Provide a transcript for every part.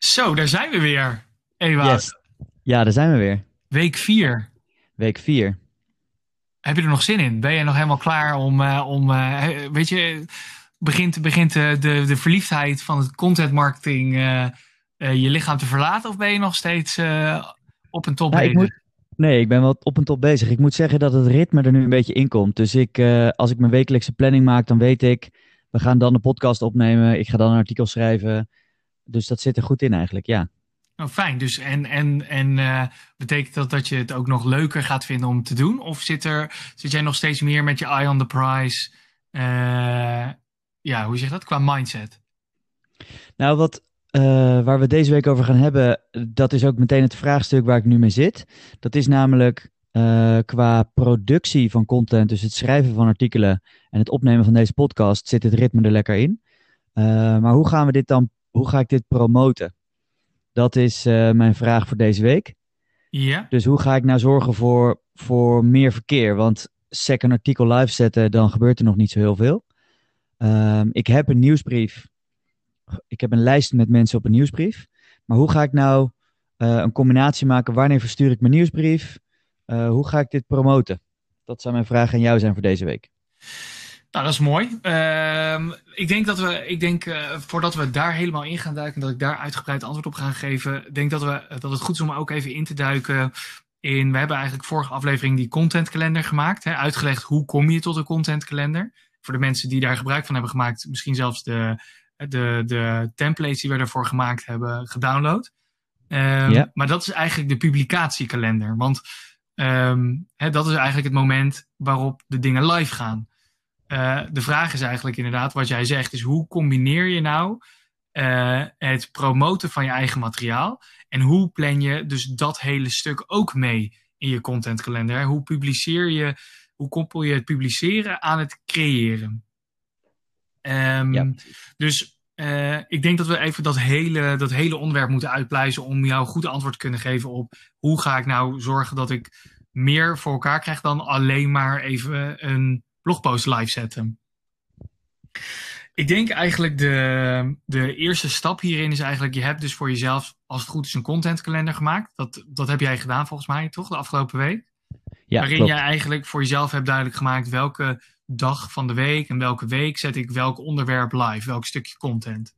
Zo, daar zijn we weer. Yes. Ja, daar zijn we weer. Week 4. Week 4. Heb je er nog zin in? Ben je nog helemaal klaar om, uh, om uh, weet je, begint, begint de, de, de verliefdheid van het content marketing uh, je lichaam te verlaten? Of ben je nog steeds op een top nou, bezig? Ik moet, nee, ik ben wel op een top bezig. Ik moet zeggen dat het ritme er nu een beetje in komt. Dus ik, als ik mijn wekelijkse planning maak, dan weet ik, we gaan dan de podcast opnemen. Ik ga dan een artikel schrijven. Dus dat zit er goed in eigenlijk, ja. Oh, fijn. Dus en, en, en uh, betekent dat dat je het ook nog leuker gaat vinden om te doen? Of zit, er, zit jij nog steeds meer met je eye on the prize? Uh, ja, hoe zeg je dat? Qua mindset. Nou, wat, uh, waar we deze week over gaan hebben, dat is ook meteen het vraagstuk waar ik nu mee zit. Dat is namelijk qua productie van content, dus het schrijven van artikelen en het opnemen van deze podcast, zit het ritme er lekker in. maar hoe gaan we dit dan, hoe ga ik dit promoten? Dat is uh, mijn vraag voor deze week. Ja. Dus hoe ga ik nou zorgen voor, voor meer verkeer? Want sec een artikel live zetten, dan gebeurt er nog niet zo heel veel. Um, ik heb een nieuwsbrief. Ik heb een lijst met mensen op een nieuwsbrief. Maar hoe ga ik nou uh, een combinatie maken? Wanneer verstuur ik mijn nieuwsbrief? Uh, hoe ga ik dit promoten? Dat zou mijn vraag aan jou zijn voor deze week. Nou, dat is mooi. Uh, ik denk dat we, ik denk, uh, voordat we daar helemaal in gaan duiken, dat ik daar uitgebreid antwoord op ga geven, denk dat, we, dat het goed is om ook even in te duiken in, we hebben eigenlijk vorige aflevering die contentkalender gemaakt, hè, uitgelegd hoe kom je tot een contentkalender. Voor de mensen die daar gebruik van hebben gemaakt, misschien zelfs de, de, de templates die we daarvoor gemaakt hebben gedownload. Um, ja. Maar dat is eigenlijk de publicatiekalender, want um, hè, dat is eigenlijk het moment waarop de dingen live gaan. Uh, de vraag is eigenlijk inderdaad, wat jij zegt, is hoe combineer je nou uh, het promoten van je eigen materiaal en hoe plan je dus dat hele stuk ook mee in je contentkalender? Hoe publiceer je, hoe koppel je het publiceren aan het creëren? Um, ja. Dus uh, ik denk dat we even dat hele, dat hele onderwerp moeten uitpluizen om jou goed antwoord te kunnen geven op hoe ga ik nou zorgen dat ik meer voor elkaar krijg dan alleen maar even een blogpost live zetten. Ik denk eigenlijk de, de eerste stap hierin is eigenlijk, je hebt dus voor jezelf, als het goed is, een contentkalender gemaakt. Dat, dat heb jij gedaan volgens mij, toch, de afgelopen week? Ja, waarin klopt. jij eigenlijk voor jezelf hebt duidelijk gemaakt welke dag van de week en welke week zet ik welk onderwerp live, welk stukje content.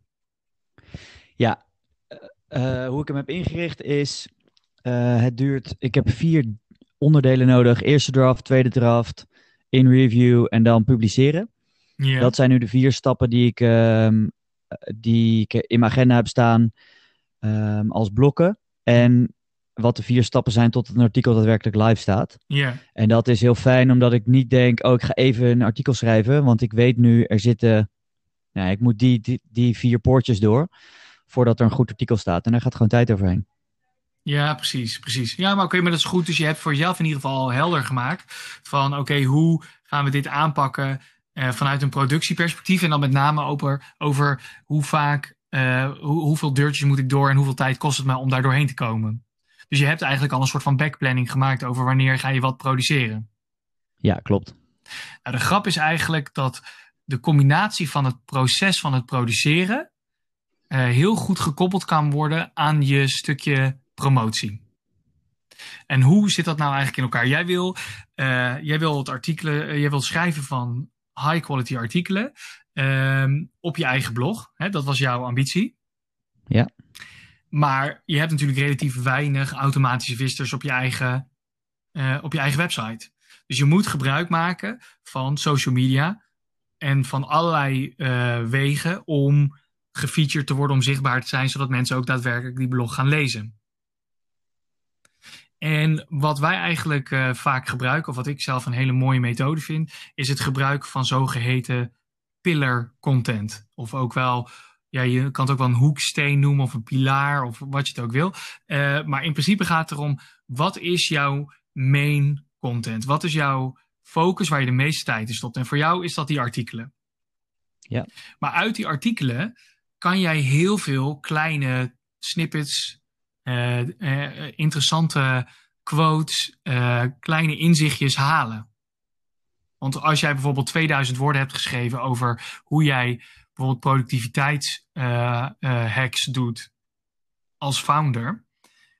Ja, uh, hoe ik hem heb ingericht is, uh, het duurt, ik heb vier onderdelen nodig. Eerste draft, tweede draft, in review en dan publiceren. Dat zijn nu de vier stappen die ik, um, die ik in mijn agenda heb staan um, als blokken. En wat de vier stappen zijn tot een artikel daadwerkelijk live staat. Ja. En dat is heel fijn omdat ik niet denk, oh ik ga even een artikel schrijven. Want ik weet nu, er zitten, nou, ik moet die, die, die vier poortjes door voordat er een goed artikel staat. En daar gaat gewoon tijd overheen. Ja, precies, precies. Ja, maar oké, okay, maar dat is goed. Dus je hebt voor jezelf in ieder geval helder gemaakt van oké, okay, hoe gaan we dit aanpakken uh, vanuit een productieperspectief en dan met name over, over hoe vaak, hoe, hoeveel deurtjes moet ik door en hoeveel tijd kost het me om daar doorheen te komen. Dus je hebt eigenlijk al een soort van backplanning gemaakt over wanneer ga je wat produceren. Ja, klopt. Nou, de grap is eigenlijk dat de combinatie van het proces van het produceren uh, heel goed gekoppeld kan worden aan je stukje promotie. En hoe zit dat nou eigenlijk in elkaar? Jij wil, uh, jij wil het artikelen, uh, jij wil schrijven van high quality artikelen uh, op je eigen blog. Hè? Dat was jouw ambitie. Ja. Maar je hebt natuurlijk relatief weinig automatische visitors op je eigen, uh, op je eigen website. Dus je moet gebruik maken van social media en van allerlei wegen om gefeatured te worden, om zichtbaar te zijn, zodat mensen ook daadwerkelijk die blog gaan lezen. En wat wij eigenlijk uh, vaak gebruiken, of wat ik zelf een hele mooie methode vind, is het gebruik van zogeheten pillar content. Of ook wel, ja, je kan het ook wel een hoeksteen noemen of een pilaar of wat je het ook wil. Uh, maar in principe gaat het erom, wat is jouw main content? Wat is jouw focus waar je de meeste tijd in stopt? En voor jou is dat die artikelen. Ja. Maar uit die artikelen kan jij heel veel kleine snippets, interessante quotes, uh, kleine inzichtjes halen. Want als jij bijvoorbeeld 2000 woorden hebt geschreven over hoe jij bijvoorbeeld productiviteitshacks doet, als founder,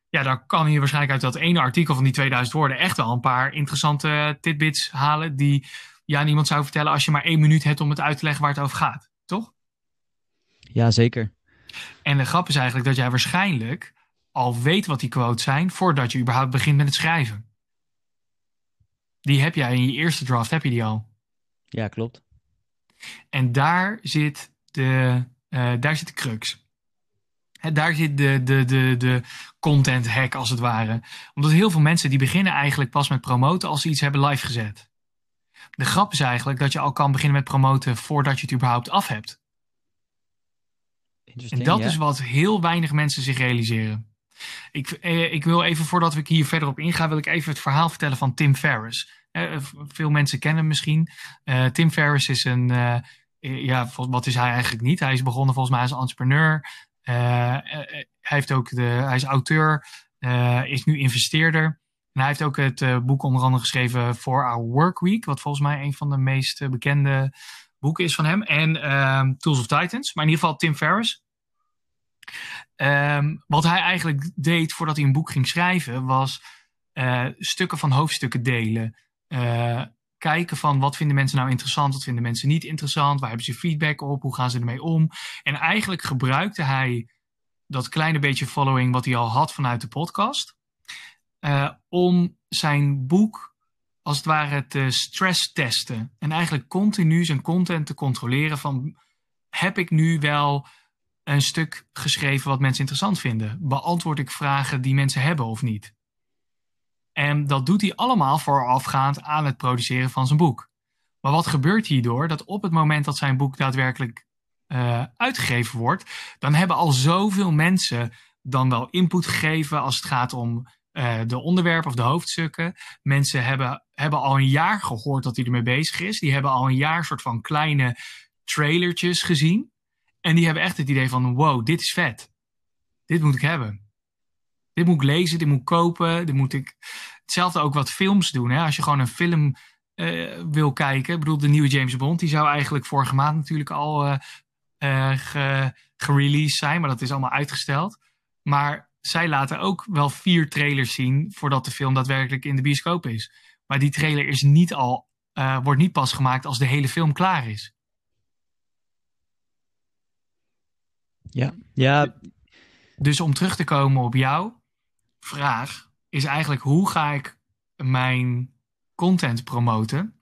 ja, dan kan je waarschijnlijk uit dat ene artikel van die 2000 woorden echt wel een paar interessante tidbits halen die ja, niemand zou vertellen als je maar één minuut hebt om het uit te leggen waar het over gaat, toch? Ja, zeker. En de grap is eigenlijk dat jij waarschijnlijk al weet wat die quotes zijn voordat je überhaupt begint met het schrijven. Die heb jij in je eerste draft, heb je die al. Ja, klopt. En daar zit de, uh, daar zit de crux. He, daar zit de, de, de, de content hack als het ware. Omdat heel veel mensen die beginnen eigenlijk pas met promoten als ze iets hebben live gezet. De grap is eigenlijk dat je al kan beginnen met promoten voordat je het überhaupt af hebt. En dat is wat heel weinig mensen zich realiseren. Ik, eh, ik wil even, voordat ik hier verder op inga, wil ik even het verhaal vertellen van Tim Ferriss. Eh, veel mensen kennen hem misschien. Uh, Tim Ferriss is een, ja, wat is hij eigenlijk niet? Hij is begonnen volgens mij als entrepreneur. hij, heeft ook de, hij is auteur, is nu investeerder. En hij heeft ook het boek onder andere geschreven For Our Work Week, wat volgens mij een van de meest bekende boeken is van hem. En ehm, Tools of Titans, maar in ieder geval Tim Ferriss. Um, wat hij eigenlijk deed voordat hij een boek ging schrijven, was uh, stukken van hoofdstukken delen. Uh, kijken van wat vinden mensen nou interessant, wat vinden mensen niet interessant, waar hebben ze feedback op, hoe gaan ze ermee om. En eigenlijk gebruikte hij dat kleine beetje following wat hij al had vanuit de podcast, uh, om zijn boek als het ware te stress testen. En eigenlijk continu zijn content te controleren van heb ik nu wel een stuk geschreven wat mensen interessant vinden? Beantwoord ik vragen die mensen hebben of niet? En dat doet hij allemaal voorafgaand aan het produceren van zijn boek. Maar wat gebeurt hierdoor? Dat op het moment dat zijn boek daadwerkelijk uh, uitgegeven wordt, dan hebben al zoveel mensen dan wel input gegeven als het gaat om uh, de onderwerpen of de hoofdstukken. Mensen hebben, hebben al een jaar gehoord dat hij ermee bezig is. Die hebben al een jaar soort van kleine trailertjes gezien. En die hebben echt het idee van, wow, dit is vet. Dit moet ik hebben. Dit moet ik lezen, dit moet ik kopen, dit moet ik... Hetzelfde ook wat films doen. Hè? Als je gewoon een film uh, wil kijken. Ik bedoel, de nieuwe James Bond, die zou eigenlijk vorige maand natuurlijk al uh, ge, gereleased zijn. Maar dat is allemaal uitgesteld. Maar zij laten ook wel vier trailers zien voordat de film daadwerkelijk in de bioscoop is. Maar die trailer is niet al, wordt niet pas gemaakt als de hele film klaar is. Ja, ja. Dus om terug te komen op jouw vraag, is eigenlijk hoe ga ik mijn content promoten?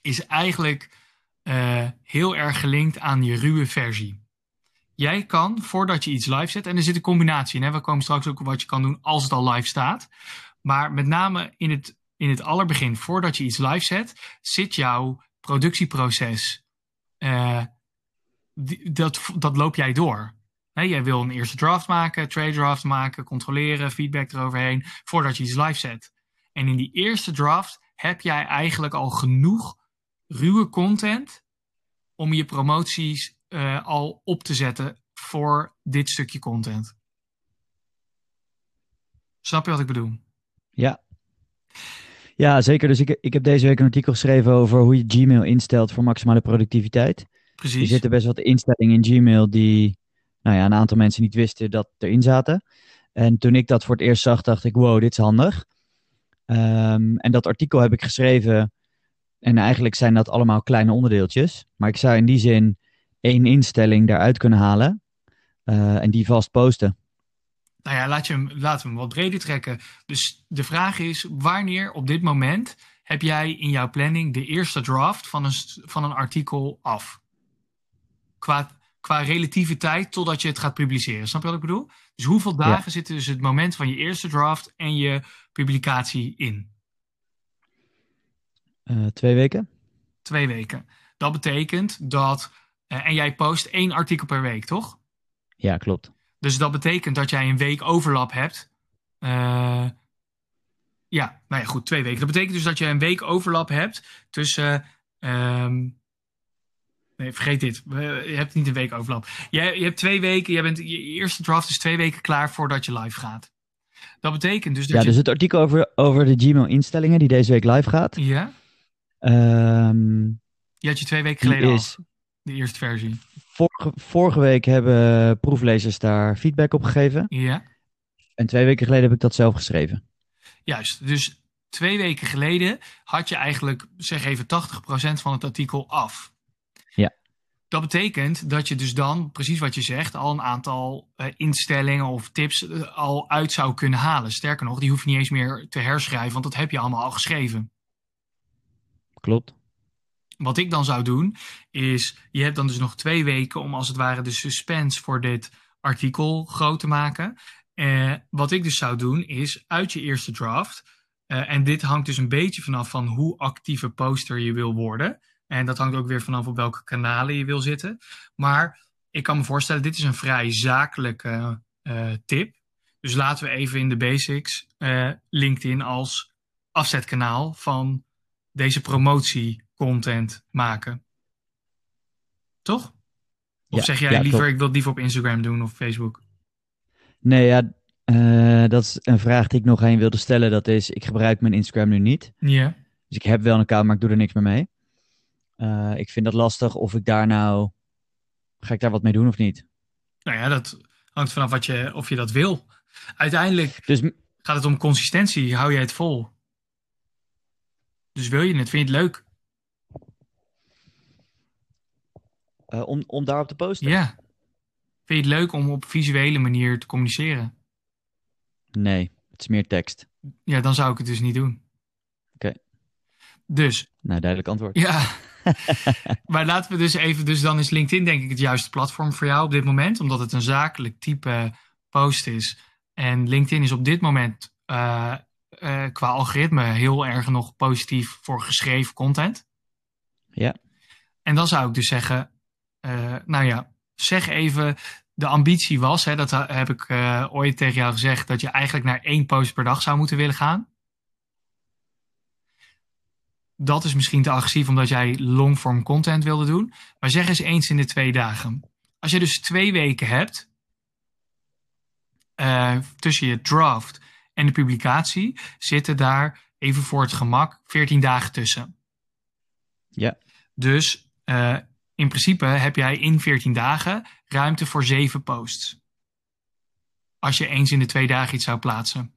Is eigenlijk uh, heel erg gelinkt aan je ruwe versie. Jij kan, voordat je iets live zet, en er zit een combinatie in, hè? we komen straks ook op wat je kan doen als het al live staat. Maar met name in het, in het allerbegin, voordat je iets live zet, zit jouw productieproces uh, dat, dat loop jij door. Jij wil een eerste draft maken, trade draft maken, controleren, feedback eroverheen, voordat je iets live zet. En in die eerste draft heb jij eigenlijk al genoeg ruwe content om je promoties uh, al op te zetten voor dit stukje content. Snap je wat ik bedoel? Ja. Ja, zeker. Dus ik, ik heb deze week een artikel geschreven over hoe je Gmail instelt voor maximale productiviteit. Precies. Er zitten best wat instellingen in Gmail die nou ja, een aantal mensen niet wisten dat erin zaten. En toen ik dat voor het eerst zag, dacht ik, wow, dit is handig. Um, en dat artikel heb ik geschreven. En eigenlijk zijn dat allemaal kleine onderdeeltjes. Maar ik zou in die zin één instelling daaruit kunnen halen. Uh, en die vast posten. Nou ja, laat je hem, laten we hem wat breder trekken. Dus de vraag is, wanneer op dit moment heb jij in jouw planning de eerste draft van een, van een artikel af? Qua, qua relatieve tijd totdat je het gaat publiceren. Snap je wat ik bedoel? Dus hoeveel dagen ja. zitten dus het moment van je eerste draft en je publicatie in? Uh, twee weken. Twee weken. Dat betekent dat. Uh, en jij post één artikel per week, toch? Ja, klopt. Dus dat betekent dat jij een week overlap hebt. Uh, ja, nou ja, goed, twee weken. Dat betekent dus dat je een week overlap hebt tussen. Um, Nee, vergeet dit. Je hebt niet een week overlap. Je, je hebt twee weken. Je, bent, je eerste draft is twee weken klaar voordat je live gaat. Dat betekent dus dat Ja, je... dus het artikel over, over de Gmail-instellingen die deze week live gaat. Ja. Um, je had je twee weken geleden is... Af, de eerste versie. vorige, vorige week hebben proeflezers daar feedback op gegeven. Ja, En twee weken geleden heb ik dat zelf geschreven. juist. Dus twee weken geleden had je eigenlijk, zeg even, 80% van het artikel af. Dat betekent dat je dus dan, precies wat je zegt, al een aantal eh, instellingen of tips eh, al uit zou kunnen halen. Sterker nog, die hoef je niet eens meer te herschrijven, want dat heb je allemaal al geschreven. Klopt. Wat ik dan zou doen, is je hebt dan dus nog twee weken om als het ware de suspense voor dit artikel groot te maken. Eh, wat ik dus zou doen, is uit je eerste draft. en dit hangt dus een beetje vanaf van hoe actieve poster je wil worden. En dat hangt ook weer vanaf op welke kanalen je wil zitten. Maar ik kan me voorstellen, dit is een vrij zakelijke eh, tip. Dus laten we even in de basics eh, LinkedIn als afzetkanaal van deze promotiecontent maken. Toch? Of Ja, zeg jij ja, liever, klopt. ik wil het liever op Instagram doen of Facebook? Nee, ja, eh, dat is een vraag die ik nog een wilde stellen. Dat is, ik gebruik mijn Instagram nu niet. Ja. Dus ik heb wel een account, maar ik doe er niks meer mee. Eh, ik vind dat lastig of ik daar nou... Ga ik daar wat mee doen of niet? Nou ja, dat hangt vanaf wat je, of je dat wil. Uiteindelijk Dus gaat het om consistentie. Hou jij het vol? Dus wil je het? Vind je het leuk? eh, om, om daarop te posten? Ja. Vind je het leuk om op visuele manier te communiceren? Nee, het is meer tekst. Ja, dan zou ik het dus niet doen. Oké. Dus, Nou, duidelijk antwoord. ja. maar laten we dus even, dus dan is LinkedIn denk ik het juiste platform voor jou op dit moment, omdat het een zakelijk type post is. En LinkedIn is op dit moment eh, eh, qua algoritme heel erg nog positief voor geschreven content. Ja. En dan zou ik dus zeggen, eh, nou ja, zeg even, de ambitie was, hè, dat heb ik ooit tegen jou gezegd, dat je eigenlijk naar één post per dag zou moeten willen gaan. Dat is misschien te agressief omdat jij longform content wilde doen. Maar zeg eens eens in de twee dagen. Als je dus twee weken hebt eh, tussen je draft en de publicatie, zitten daar even voor het gemak 14 dagen tussen. Ja. Dus eh, in principe heb jij in 14 dagen ruimte voor zeven posts. Als je eens in de twee dagen iets zou plaatsen.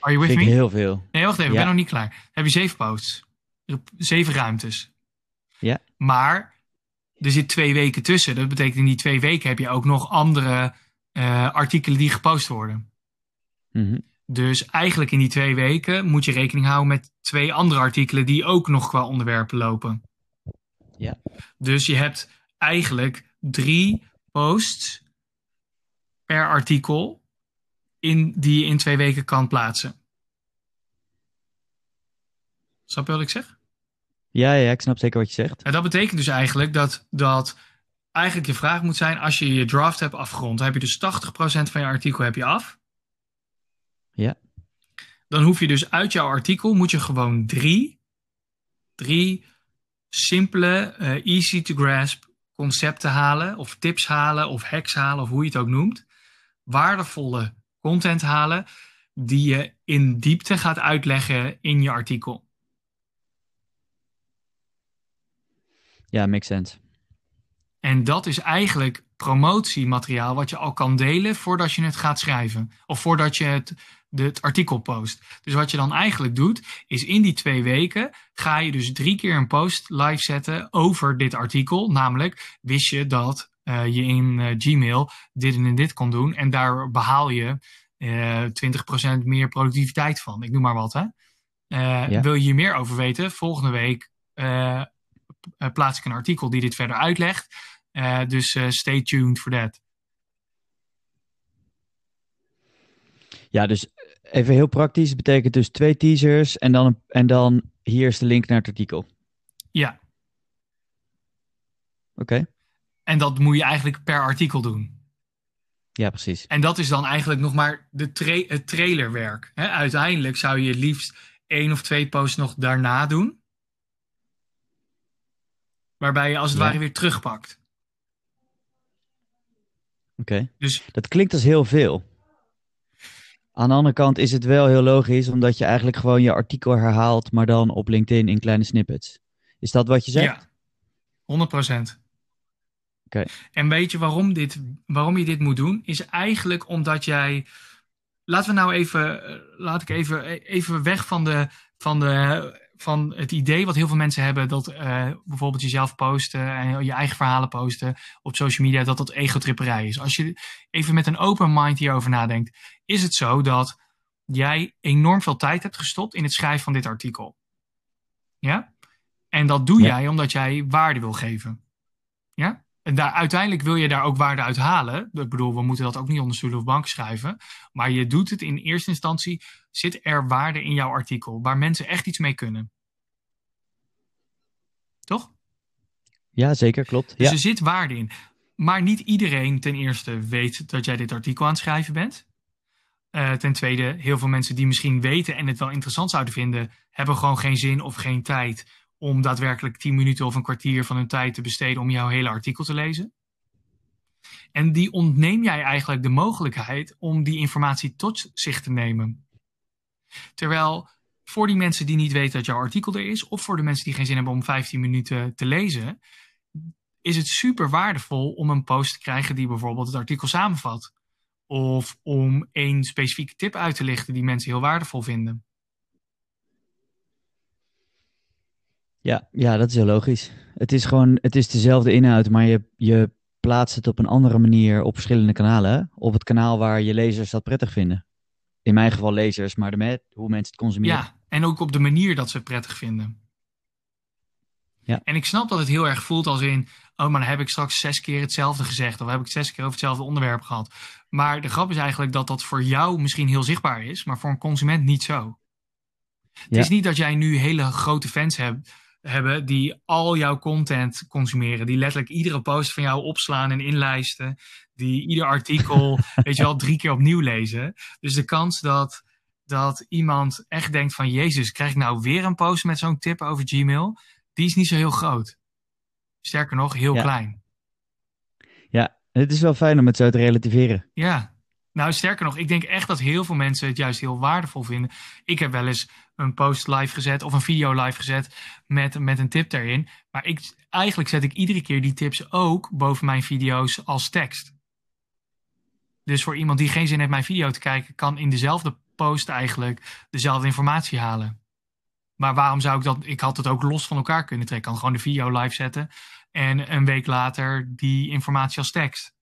Are you with me? heel veel. Nee, wacht even, ik Ja. ben nog niet klaar. Heb je zeven posts. Zeven ruimtes. Ja. Maar er zit twee weken tussen. Dat betekent in die twee weken heb je ook nog andere eh, artikelen die gepost worden. Mhm. Dus eigenlijk in die twee weken moet je rekening houden met twee andere artikelen die ook nog qua onderwerpen lopen. Ja. Dus je hebt eigenlijk drie posts per artikel in, die je in twee weken kan plaatsen. Snap je wat ik zeg? Ja, ja, ik snap zeker wat je zegt. En dat betekent dus eigenlijk dat, dat eigenlijk je vraag moet zijn, als je je draft hebt afgerond, dan heb je dus 80% van je artikel heb je af. Ja. Dan hoef je dus uit jouw artikel, moet je gewoon drie, drie simpele, eh, easy to grasp concepten halen, of tips halen, of hacks halen, of hoe je het ook noemt. Waardevolle content halen, die je in diepte gaat uitleggen in je artikel. Ja, makes sense. En dat is eigenlijk promotiemateriaal wat je al kan delen voordat je het gaat schrijven. Of voordat je het, het artikel post. Dus wat je dan eigenlijk doet, is in die twee weken ga je dus drie keer een post live zetten over dit artikel. Namelijk, wist je dat je in eh, Gmail dit en dit kon doen. En daar behaal je eh 20% meer productiviteit van. Ik noem maar wat, hè. Eh, Ja. Wil je hier meer over weten? Volgende week eh, eh, plaats ik een artikel die dit verder uitlegt. Eh, dus eh, stay tuned for that. Ja, dus even heel praktisch. betekent dus twee teasers en dan, en dan hier is de link naar het artikel. Ja, Oké. En dat moet je eigenlijk per artikel doen. Ja, precies. En dat is dan eigenlijk nog maar de tra- het trailerwerk. Hè? Uiteindelijk zou je het liefst één of twee posts nog daarna doen. Waarbij je als het Ja. ware weer terugpakt. Oké. Dus Dat klinkt als heel veel. Aan de andere kant is het wel heel logisch, omdat je eigenlijk gewoon je artikel herhaalt, maar dan op LinkedIn in kleine snippets. Is dat wat je zegt? ja. 100%. En weet je waarom, dit, waarom je dit moet doen? Is eigenlijk omdat jij. Laten we nou even. eh, Laat ik even, even weg van, de, van, de, van het idee wat heel veel mensen hebben. Dat eh, bijvoorbeeld jezelf posten en je eigen verhalen posten op social media. Dat dat egotripperij is. Als je even met een open mind hierover nadenkt. Is het zo dat jij enorm veel tijd hebt gestopt in het schrijven van dit artikel? Ja? En dat doe Ja. jij omdat jij waarde wil geven. Ja? En daar, uiteindelijk wil je daar ook waarde uit halen. Ik bedoel, we moeten dat ook niet onder stoelen of banken schrijven. Maar je doet het in eerste instantie. Zit er waarde in jouw artikel waar mensen echt iets mee kunnen? Toch? Ja, zeker, klopt. Dus Ja. er zit waarde in. Maar niet iedereen ten eerste weet dat jij dit artikel aan het schrijven bent. Eh, ten tweede, heel veel mensen die misschien weten en het wel interessant zouden vinden, hebben gewoon geen zin of geen tijd om daadwerkelijk 10 minuten of een kwartier van hun tijd te besteden om jouw hele artikel te lezen. En die ontneem jij eigenlijk de mogelijkheid om die informatie tot zich te nemen. Terwijl voor die mensen die niet weten dat jouw artikel er is, of voor de mensen die geen zin hebben om 15 minuten te lezen, is het super waardevol om een post te krijgen die bijvoorbeeld het artikel samenvat. Of om één specifieke tip uit te lichten die mensen heel waardevol vinden. Ja, ja, dat is heel logisch. Het is gewoon, het is dezelfde inhoud, maar je, je plaatst het op een andere manier op verschillende kanalen. Op het kanaal waar je lezers dat prettig vinden. In mijn geval lezers, maar de met, hoe mensen het consumeren. Ja, en ook op de manier dat ze het prettig vinden. Ja. En ik snap dat het heel erg voelt als in, oh, maar dan heb ik straks zes keer hetzelfde gezegd. Of heb ik zes keer over hetzelfde onderwerp gehad. Maar de grap is eigenlijk dat dat voor jou misschien heel zichtbaar is, maar voor een consument niet zo. Het Ja. is niet dat jij nu hele grote fans hebt, hebben die al jouw content consumeren. Die letterlijk iedere post van jou opslaan en inlijsten. Die ieder artikel, weet je wel, drie keer opnieuw lezen. Dus de kans dat, dat iemand echt denkt van... Jezus, krijg ik nou weer een post met zo'n tip over Gmail? Die is niet zo heel groot. Sterker nog, heel Ja. klein. Ja, het is wel fijn om het zo te relativeren. Ja. Nou, sterker nog, ik denk echt dat heel veel mensen het juist heel waardevol vinden. Ik heb wel eens een post live gezet of een video live gezet met, met een tip erin. Maar ik, eigenlijk zet ik iedere keer die tips ook boven mijn video's als tekst. Dus voor iemand die geen zin heeft mijn video te kijken, kan in dezelfde post eigenlijk dezelfde informatie halen. Maar waarom zou ik dat? Ik had het ook los van elkaar kunnen trekken. Ik kan gewoon de video live zetten en een week later die informatie als tekst.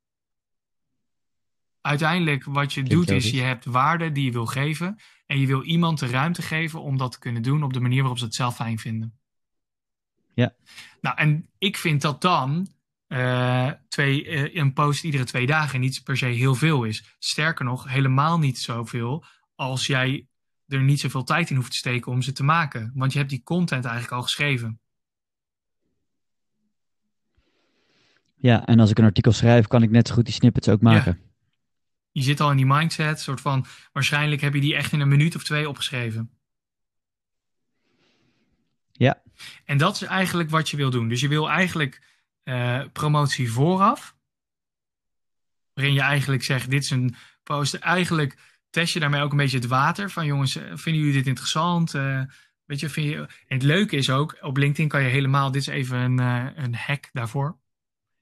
Uiteindelijk wat je doet is, je hebt waarde die je wil geven. En je wil iemand de ruimte geven om dat te kunnen doen op de manier waarop ze het zelf fijn vinden. Ja. Nou, en ik vind dat dan eh, twee, eh, een post iedere twee dagen niet per se heel veel is. Sterker nog, helemaal niet zoveel als jij er niet zoveel tijd in hoeft te steken om ze te maken. Want je hebt die content eigenlijk al geschreven. Ja, en als ik een artikel schrijf, kan ik net zo goed die snippets ook maken. Je zit al in die mindset, soort van, waarschijnlijk heb je die echt in een minuut of twee opgeschreven. Ja. En dat is eigenlijk wat je wil doen. Dus je wil eigenlijk eh, promotie vooraf. Waarin je eigenlijk zegt, dit is een post. Eigenlijk test je daarmee ook een beetje het water. Van jongens, eh, vinden jullie dit interessant? Eh, weet je, vind je... En het leuke is ook, op LinkedIn kan je helemaal, dit is even een, eh, een hack daarvoor.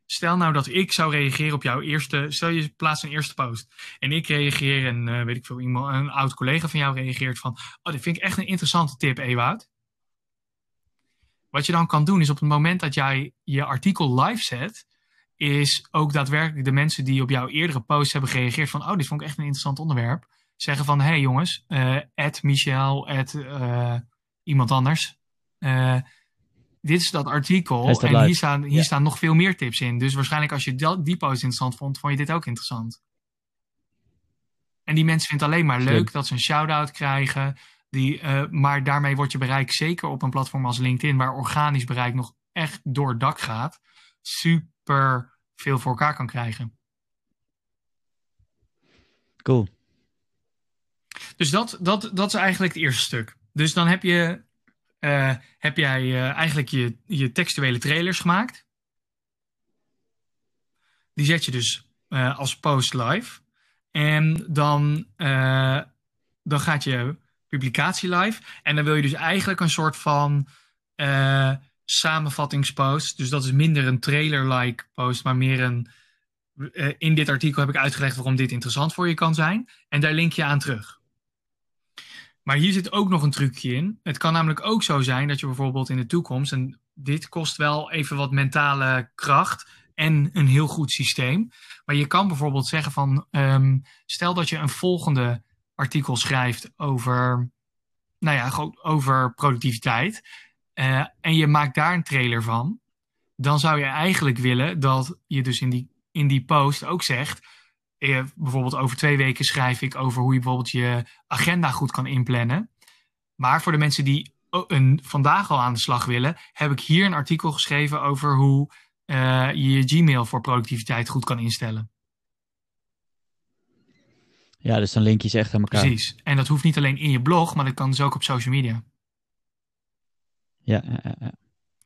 Stel nou dat ik zou reageren op jouw eerste, stel je plaatst een eerste post. En ik reageer en eh, weet ik veel, iemand, een oud collega van jou reageert van, oh, dit vind ik echt een interessante tip, Ewout. Wat je dan kan doen is op het moment dat jij je artikel live zet, is ook daadwerkelijk de mensen die op jouw eerdere post hebben gereageerd van, oh, dit vond ik echt een interessant onderwerp, zeggen van, hé hey, jongens, at Michel, eh, iemand anders, dit is dat artikel en hier, staan, hier Ja. staan nog veel meer tips in. Dus waarschijnlijk als je die post interessant vond, vond je dit ook interessant. En die mensen vinden het alleen maar Slim. leuk dat ze een shout-out krijgen. Die, eh, maar daarmee wordt je bereik zeker op een platform als LinkedIn, waar organisch bereik nog echt door het dak gaat, super veel voor elkaar kan krijgen. Cool. Dus dat, dat, dat is eigenlijk het eerste stuk. Dus dan heb, je, eh, heb jij eh, eigenlijk je, je textuele trailers gemaakt. Die zet je dus eh, als post live. En dan, dan gaat je publicatie live. En dan wil je dus eigenlijk een soort van samenvattingspost. Dus dat is minder een trailer-like post, maar meer een. in dit artikel heb ik uitgelegd waarom dit interessant voor je kan zijn. En daar link je aan terug. Maar hier zit ook nog een trucje in. Het kan namelijk ook zo zijn dat je bijvoorbeeld in de toekomst. En dit kost wel even wat mentale kracht en een heel goed systeem. Maar je kan bijvoorbeeld zeggen van. ehm, stel dat je een volgende artikel schrijft over. Nou ja, over productiviteit. eh, en je maakt daar een trailer van. Dan zou je eigenlijk willen dat je dus in die, in die post ook zegt. Eh, bijvoorbeeld over twee weken schrijf ik over hoe je bijvoorbeeld je agenda goed kan inplannen. Maar voor de mensen die een, vandaag al aan de slag willen, heb ik hier een artikel geschreven over hoe eh, je je Gmail voor productiviteit goed kan instellen. Ja, dus dan link je ze echt aan elkaar. Precies. En dat hoeft niet alleen in je blog, maar dat kan dus ook op social media. Ja, ja, ja, ja.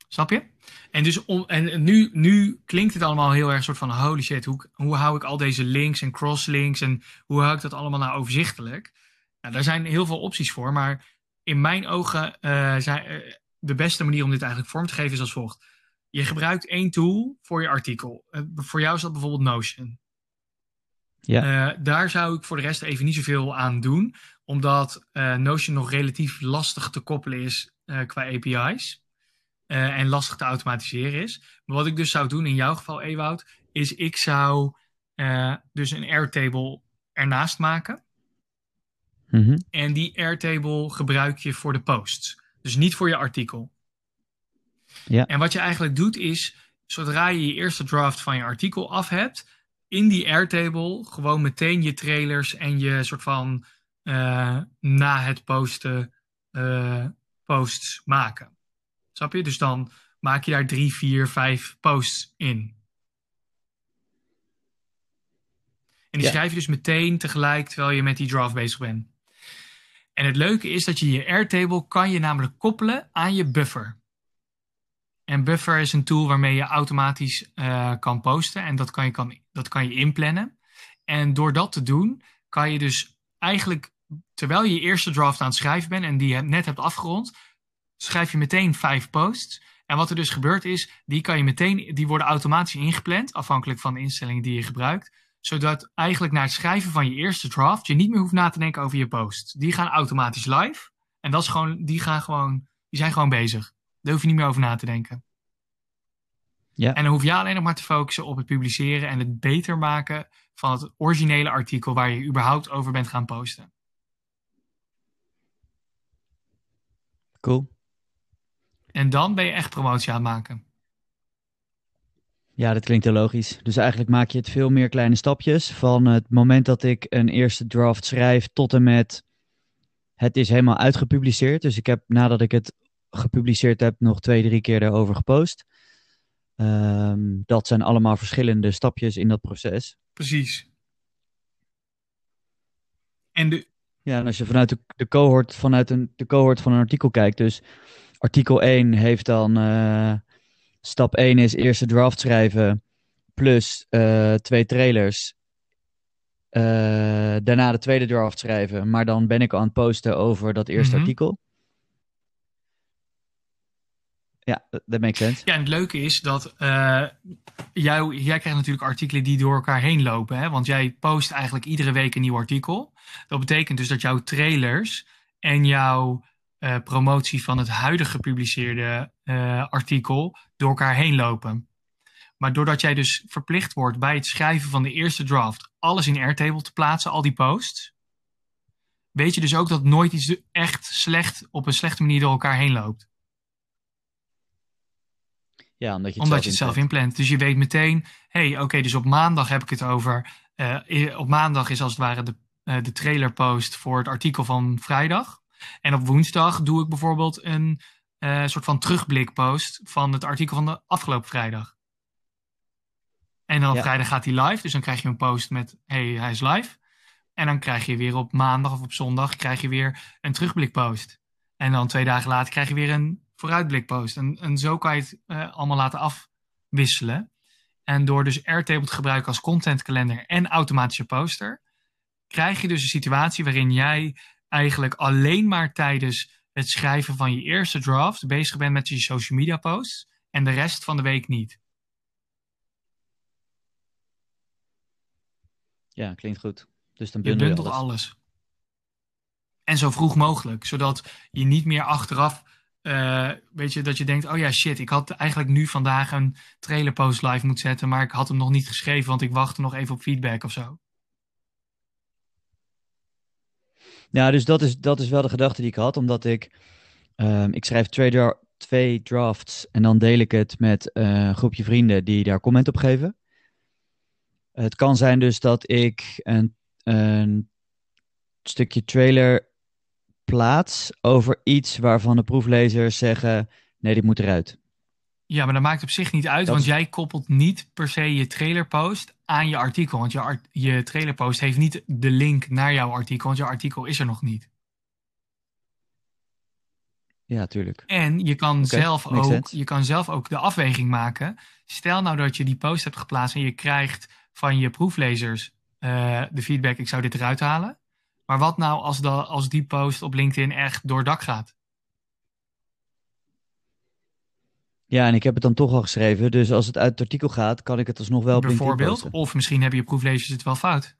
Snap je? En, dus om, en nu, nu klinkt het allemaal heel erg soort van holy shit, hoe, hoe hou ik al deze links en crosslinks en hoe hou ik dat allemaal nou overzichtelijk? Nou, daar zijn heel veel opties voor, maar in mijn ogen eh, zijn, eh, de beste manier om dit eigenlijk vorm te geven is als volgt. Je gebruikt één tool voor je artikel. Eh, voor jou is dat bijvoorbeeld Notion. Ja. Daar zou ik voor de rest even niet zoveel aan doen, omdat Notion nog relatief lastig te koppelen is qua API's. Eh, en lastig te automatiseren is. Maar wat ik dus zou doen in jouw geval, Ewout, is ik zou eh, dus een Airtable ernaast maken. Mhm. En die Airtable gebruik je voor de posts. Dus niet voor je artikel. Ja. En wat je eigenlijk doet is, zodra je je eerste draft van je artikel af hebt, in die Airtable gewoon meteen je trailers en je soort van eh, na het posten eh, posts maken. Snap je? Dus dan maak je daar drie, vier, vijf posts in. En die Ja. schrijf je dus meteen tegelijk terwijl je met die draft bezig bent. En het leuke is dat je je Airtable kan je namelijk koppelen aan je buffer. En buffer is een tool waarmee je automatisch eh, kan posten en dat kan, je, kan, dat kan je inplannen. En door dat te doen kan je dus eigenlijk, terwijl je je eerste draft aan het schrijven bent en die je net hebt afgerond, schrijf je meteen vijf posts. En wat er dus gebeurt is, die, kan je meteen, die worden automatisch ingepland, afhankelijk van de instellingen die je gebruikt. Zodat eigenlijk na het schrijven van je eerste draft je niet meer hoeft na te denken over je posts. Die gaan automatisch live. En dat is gewoon, die, gaan gewoon, die zijn gewoon bezig. Daar hoef je niet meer over na te denken. Ja. En dan hoef je alleen nog maar te focussen op het publiceren en het beter maken van het originele artikel waar je überhaupt over bent gaan posten. Cool. En dan ben je echt promotie aan het maken. Ja, dat klinkt heel logisch. Dus eigenlijk maak je het veel meer kleine stapjes. Van het moment dat ik een eerste draft schrijf tot en met het is helemaal uitgepubliceerd. Dus ik heb nadat ik het gepubliceerd heb nog twee, drie keer daarover gepost. Ehm, dat zijn allemaal verschillende stapjes in dat proces. Precies. En de, Ja, en als je vanuit de, de, cohort, vanuit een, de cohort van een artikel kijkt, dus artikel 1 heeft dan eh, stap 1 is eerste draft schrijven plus eh, twee trailers. Eh, daarna de tweede draft schrijven, maar dan ben ik aan het posten over dat eerste Mhm. artikel. Ja, dat makes sense. Ja, en het leuke is dat jou, jij krijgt natuurlijk artikelen die door elkaar heen lopen. Hè? Want jij post eigenlijk iedere week een nieuw artikel. Dat betekent dus dat jouw trailers en jouw eh, promotie van het huidige gepubliceerde eh, artikel door elkaar heen lopen. Maar doordat jij dus verplicht wordt bij het schrijven van de eerste draft alles in Airtable te plaatsen, al die posts, weet je dus ook dat nooit iets echt slecht op een slechte manier door elkaar heen loopt Ja, omdat je het omdat zelf je het zelf inplant. Dus je weet meteen, hé, hey, oké, dus op maandag heb ik het over. eh, op maandag is als het ware de, de trailerpost voor het artikel van vrijdag. En op woensdag doe ik bijvoorbeeld een eh, soort van terugblikpost van het artikel van de afgelopen vrijdag. En dan op Ja. vrijdag gaat hij live, dus dan krijg je een post met, hey, hij is live. En dan krijg je weer op maandag of op zondag krijg je weer een terugblikpost. En dan twee dagen later krijg je weer een vooruitblikpost. En, en zo kan je het eh, allemaal laten afwisselen. En door dus Airtable te gebruiken als contentkalender en automatische poster, krijg je dus een situatie waarin jij eigenlijk alleen maar tijdens het schrijven van je eerste draft bezig bent met je social media posts en de rest van de week niet. Ja, klinkt goed. Dus dan Je bundel je bundelt alles. alles. En zo vroeg mogelijk, zodat je niet meer achteraf, eh, weet je, dat je denkt, oh ja, shit, ik had eigenlijk nu vandaag een trailerpost live moeten zetten, maar ik had hem nog niet geschreven, want ik wachtte nog even op feedback of zo. Ja, dus dat is, dat is wel de gedachte die ik had, omdat ik, ehm, ik schrijf twee, dra- twee drafts en dan deel ik het met eh, een groepje vrienden die daar comment op geven. Het kan zijn dus dat ik een, een stukje trailer plaats over iets waarvan de proeflezers zeggen, nee, dit moet eruit. Ja, maar dat maakt op zich niet uit, Dat want is- jij koppelt niet per se je trailerpost aan je artikel. Want je, art- je trailerpost heeft niet de link naar jouw artikel, want je artikel is er nog niet. Ja, tuurlijk. En je kan, zelf ook, sense. je kan zelf ook de afweging maken. Stel nou dat je die post hebt geplaatst en je krijgt van je proeflezers eh, de feedback: ik zou dit eruit halen. Maar wat nou als, da- als die post op LinkedIn echt door dak gaat? Ja, en ik heb het dan toch al geschreven, dus als het uit het artikel gaat, kan ik het alsnog wel Bijvoorbeeld. Of misschien hebben je proeflezers het wel fout.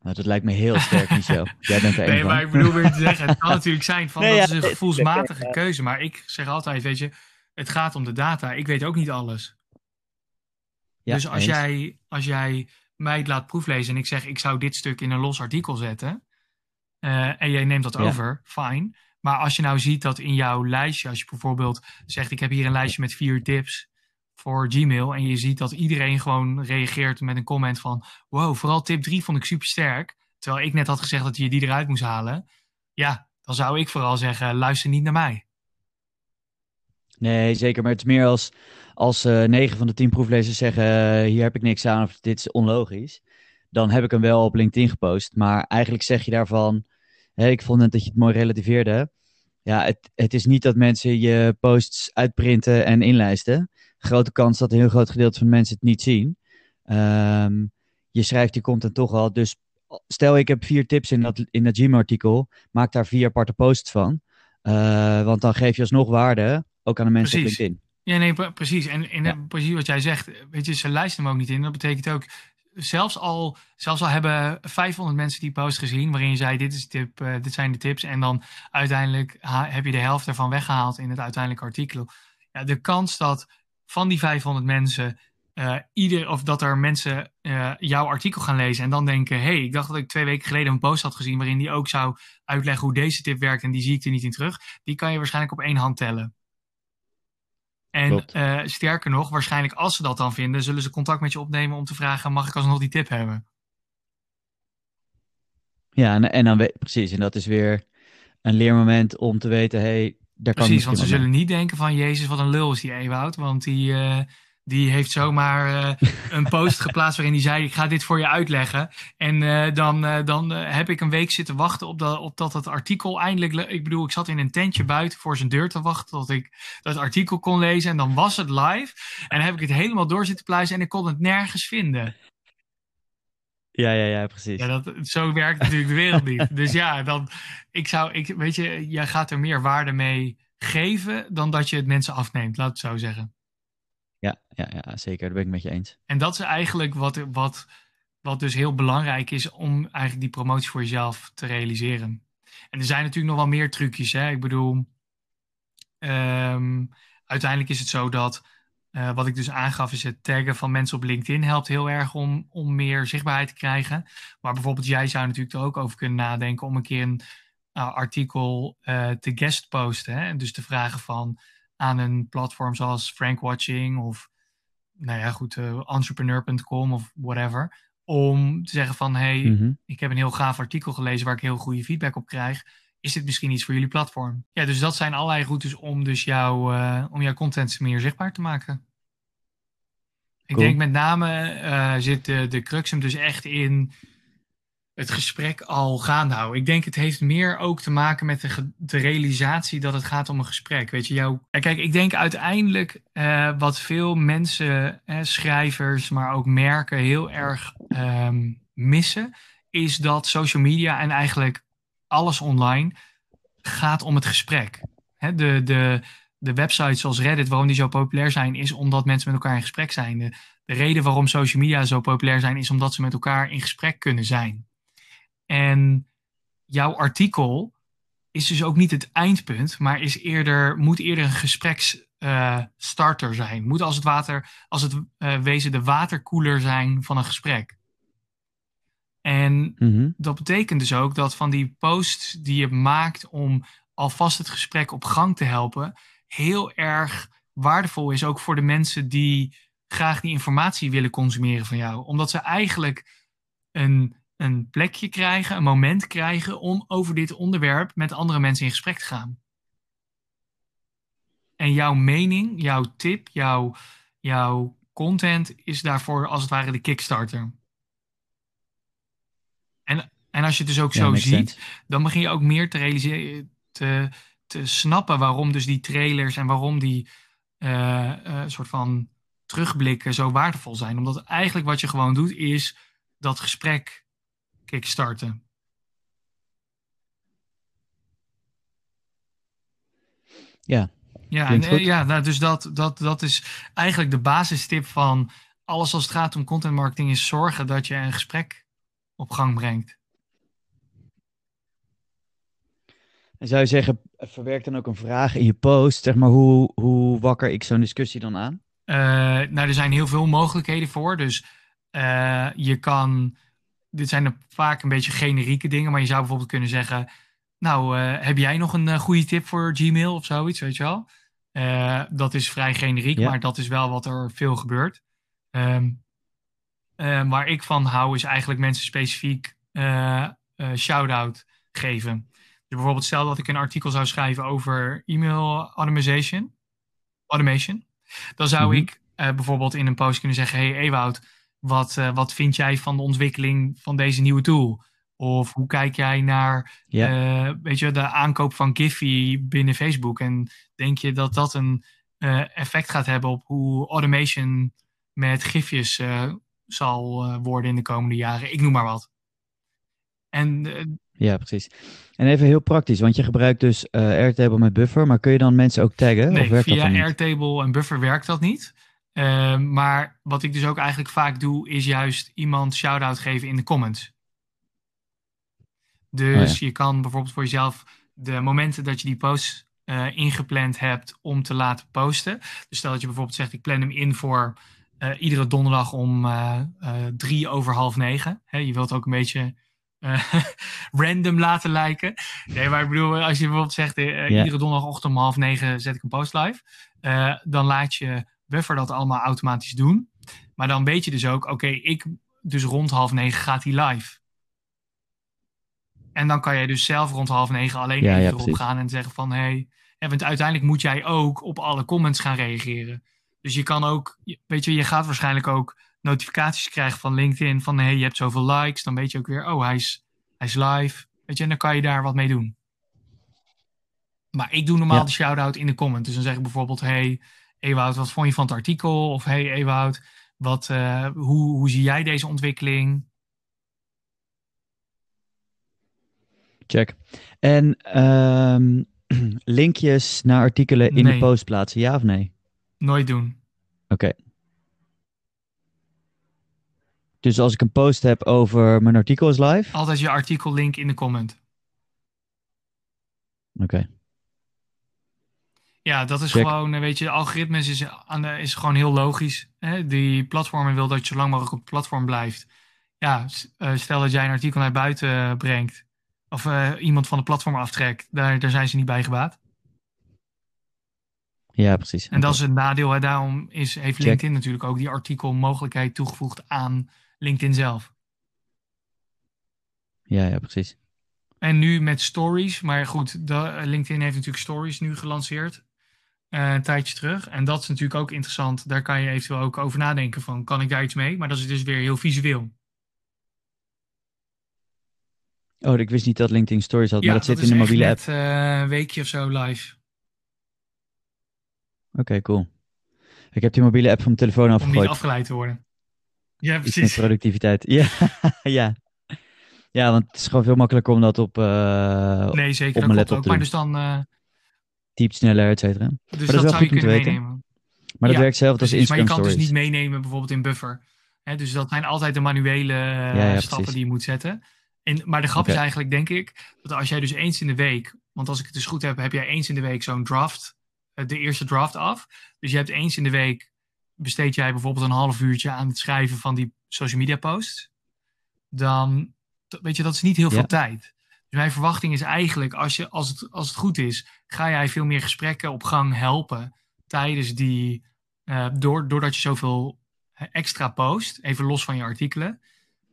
Nou, dat lijkt me heel sterk, Michel. Jij bent er Nee, van. maar ik bedoel weer te zeggen, het kan natuurlijk zijn van Nee, dat ja, is een gevoelsmatige ja. keuze. Maar ik zeg altijd, weet je, het gaat om de data. Ik weet ook niet alles. Ja, dus als eens. jij, als jij mij het laat proeflezen en ik zeg, ik zou dit stuk in een los artikel zetten. eh, en jij neemt dat over, fijn. Maar als je nou ziet dat in jouw lijstje, als je bijvoorbeeld zegt, ik heb hier een lijstje met vier tips voor Gmail. En je ziet dat iedereen gewoon reageert met een comment van, wow, vooral tip 3 vond ik super sterk. Terwijl ik net had gezegd dat je die eruit moest halen. Ja, dan zou ik vooral zeggen, luister niet naar mij. Nee, zeker. Maar het is meer als, als eh 9 van de 10 proeflezers zeggen: eh, hier heb ik niks aan of dit is onlogisch. Dan heb ik hem wel op LinkedIn gepost. Maar eigenlijk zeg je daarvan: hè, ik vond net dat je het mooi relativeerde. Ja, het, het is niet dat mensen je posts uitprinten en inlijsten. Grote kans dat een heel groot gedeelte van de mensen het niet zien. Ehm, je schrijft die content toch al. Dus stel ik heb vier tips in dat, in dat Gmail-artikel. Maak daar vier aparte posts van. Eh, want dan geef je alsnog waarde ook aan de mensen Precies. op LinkedIn. Ja, nee, pre- precies. En, en Ja. precies wat jij zegt, weet je, ze lijsten hem ook niet in. Dat betekent ook, zelfs al, zelfs al hebben 500 mensen die post gezien, waarin je zei, dit, is tip, eh, dit zijn de tips. En dan uiteindelijk heb je de helft ervan weggehaald in het uiteindelijke artikel. Ja, de kans dat van die 500 mensen, eh, ieder, of dat er mensen eh, jouw artikel gaan lezen en dan denken, hey, ik dacht dat ik twee weken geleden een post had gezien waarin die ook zou uitleggen hoe deze tip werkt en die zie ik er niet in terug. Die kan je waarschijnlijk op één hand tellen. En eh, sterker nog, waarschijnlijk als ze dat dan vinden, zullen ze contact met je opnemen om te vragen: mag ik alsnog die tip hebben? Ja, en, en dan weet precies. En dat is weer een leermoment om te weten: hé, hey, daar kan Precies, want ze zullen niet denken van Jezus, wat een lul is die Ewoud. Want die, eh, die heeft zomaar eh, een post geplaatst waarin hij zei, ik ga dit voor je uitleggen. En eh, dan, eh, dan heb ik een week zitten wachten op, dat op dat het artikel eindelijk... Ik bedoel, ik zat in een tentje buiten voor zijn deur te wachten tot ik dat artikel kon lezen. En dan was het live. En dan heb ik het helemaal door zitten pluizen en ik kon het nergens vinden. Ja, ja, ja, precies. Ja, dat, zo werkt natuurlijk de wereld niet. Dus ja, dan, ik zou, ik, weet je, jij gaat er meer waarde mee geven dan dat je het mensen afneemt, laat het zo zeggen. Ja, ja, ja, zeker. Dat ben ik met je eens. En dat is eigenlijk wat, wat, wat dus heel belangrijk is om eigenlijk die promotie voor jezelf te realiseren. En er zijn natuurlijk nog wel meer trucjes. Hè? Ik bedoel, ehm, uiteindelijk is het zo dat, eh, wat ik dus aangaf, is het taggen van mensen op LinkedIn helpt heel erg om, om meer zichtbaarheid te krijgen. Maar bijvoorbeeld jij zou natuurlijk er ook over kunnen nadenken om een keer een uh, artikel uh, te guest posten. Hè? En dus te vragen van aan een platform zoals Frankwatching of nou ja, goed, uh, entrepreneur.com of whatever. Om te zeggen van, hey, Mm -hmm. ik heb een heel gaaf artikel gelezen waar ik heel goede feedback op krijg. Is dit misschien iets voor jullie platform? Ja, dus dat zijn allerlei routes om dus jouw, uh, om jouw content meer zichtbaar te maken. Ik cool. denk met name uh, zit de, de crux hem dus echt in het gesprek al gaande houden. Ik denk het heeft meer ook te maken met de, realisatie dat het gaat om een gesprek. Weet je, jou. Kijk, ik denk uiteindelijk uh, wat veel mensen, eh, schrijvers, maar ook merken heel erg um, missen, is dat social media en eigenlijk alles online gaat om het gesprek. Hè, de, de, de websites zoals Reddit, waarom die zo populair zijn, is omdat mensen met elkaar in gesprek zijn. De reden waarom social media zo populair zijn, is omdat ze met elkaar in gesprek kunnen zijn. En jouw artikel is dus ook niet het eindpunt, maar is eerder, moet eerder een gespreksstarter zijn. Moet als het, water, als het uh, wezen de waterkoeler zijn van een gesprek. En Mhm. dat betekent dus ook dat van die posts die je maakt om alvast het gesprek op gang te helpen, heel erg waardevol is ook voor de mensen die graag die informatie willen consumeren van jou. Omdat ze eigenlijk een, een plekje krijgen, een moment krijgen om over dit onderwerp met andere mensen in gesprek te gaan. En jouw mening, jouw tip, jouw, jouw content is daarvoor als het ware de kickstarter. En, en als je het dus ook Ja, zo ziet, sense. dan begin je ook meer te realiseren, te, te snappen waarom dus die trailers en waarom die eh, eh, soort van terugblikken zo waardevol zijn. Omdat eigenlijk wat je gewoon doet is dat gesprek kickstarten. Ja, Ja, en, eh, ja nou, dus dat, dat, dat is eigenlijk de basistip van alles als het gaat om content marketing is zorgen dat je een gesprek op gang brengt. En zou je zeggen, verwerk dan ook een vraag in je post? Zeg maar, hoe, hoe wakker ik zo'n discussie dan aan? Eh, nou, er zijn heel veel mogelijkheden voor. Dus eh, je kan. Dit zijn vaak een beetje generieke dingen, maar je zou bijvoorbeeld kunnen zeggen. Nou, eh, heb jij nog een eh, goede tip voor Gmail of zoiets, weet je wel? Eh, dat is vrij generiek, Ja. maar dat is wel wat er veel gebeurt. Ehm, eh, waar ik van hou, is eigenlijk mensen specifiek shout-out geven. Dus bijvoorbeeld, stel dat ik een artikel zou schrijven over e-mail automation. automation dan zou Mhm. ik bijvoorbeeld in een post kunnen zeggen: Hey Ewout, wat, eh, wat vind jij van de ontwikkeling van deze nieuwe tool? Of hoe kijk jij naar eh, weet je, de aankoop van Giphy binnen Facebook? En denk je dat dat een eh, effect gaat hebben op hoe automation met gifjes zal worden in de komende jaren? Ik noem maar wat. En Ja, precies. En even heel praktisch, want je gebruikt dus Airtable met Buffer, maar kun je dan mensen ook taggen? of Nee, werkt dat via? Airtable en Buffer werkt dat niet. Ehm, maar wat ik dus ook eigenlijk vaak doe, is juist iemand shout-out geven in de comments. Dus Oh je kan bijvoorbeeld voor jezelf de momenten dat je die post eh, ingepland hebt om te laten posten. Dus stel dat je bijvoorbeeld zegt, ik plan hem in voor eh, iedere donderdag om eh, drie over half negen. Hè, je wilt ook een beetje random laten lijken. Nee, maar ik bedoel, als je bijvoorbeeld zegt, iedere donderdagochtend om half negen zet ik een post live. dan laat je Buffer dat allemaal automatisch doen. Maar dan weet je dus ook, oké, ik dus rond half negen gaat hij live. En dan kan je dus zelf rond half negen alleen Ja, even ja, erop gaan en zeggen van, hé, hey, en want uiteindelijk moet jij ook op alle comments gaan reageren. Dus je kan ook, weet je, je gaat waarschijnlijk ook notificaties krijgen van LinkedIn van, hé, hey, je hebt zoveel likes. Dan weet je ook weer, oh, hij is, hij is live. Weet je, en dan kan je daar wat mee doen. Maar ik doe normaal Ja. de shout-out in de comment. Dus dan zeg ik bijvoorbeeld, hey, Ewout, wat vond je van het artikel? Of hey, Ewout, wat, eh, hoe, hoe zie jij deze ontwikkeling? Check. En ehm, linkjes naar artikelen in Nee. de post plaatsen, ja of nee? Nooit doen. Oké. Dus als ik een post heb over mijn artikel is live? Altijd je artikellink in de comment. Oké. Ja, dat is Check. gewoon, eh, weet je, algoritmes is, aan de, is gewoon heel logisch. Hè? Die platformen wil dat je zo lang mogelijk op het platform blijft. Ja, eh, stel dat jij een artikel naar buiten eh, brengt. Of iemand van het platform aftrekt. Daar, daar zijn ze niet bij gebaat. Ja, precies. En dat is het nadeel. Hè? Daarom is, heeft Check. LinkedIn natuurlijk ook die artikelmogelijkheid toegevoegd aan LinkedIn zelf. Ja, ja, precies. En nu met stories. Maar goed, de, LinkedIn heeft natuurlijk stories nu gelanceerd. Eh, een tijdje terug. En dat is natuurlijk ook interessant. Daar kan je eventueel ook over nadenken van, kan ik daar iets mee? Maar dat is dus weer heel visueel. Oh, ik wist niet dat LinkedIn Stories had, maar dat, zit in de mobiele app. net eh, een weekje of zo live. Oké, cool. Ik heb die mobiele app van mijn telefoon Om niet afgegooid. afgeleid te worden. Ja, precies. productiviteit. Ja, ja. Ja, want het is gewoon veel makkelijker om dat op, uh, nee, zeker, op mijn laptop ook. Maar dus dan, Typt sneller, et cetera. dus dat is dat zou je kunnen weten. meenemen. Maar dat Ja, werkt zelf als Precies, maar je Instagram kan het dus Stories. niet meenemen bijvoorbeeld in Buffer. Hè, dus dat zijn altijd de manuele eh, Ja, ja, stappen precies. die je moet zetten. En, maar de grap is eigenlijk, denk ik, dat als jij dus eens in de week, want als ik het dus goed heb, heb jij eens in de week zo'n draft, eh, de eerste draft af. Dus je hebt eens in de week, besteed jij bijvoorbeeld een half uurtje aan het schrijven van die social media posts. Dan, weet je, dat is niet heel veel tijd. Dus mijn verwachting is eigenlijk, als, je, als, het, als het goed is, ga jij veel meer gesprekken op gang helpen tijdens die, eh, door, doordat je zoveel eh, extra post, even los van je artikelen.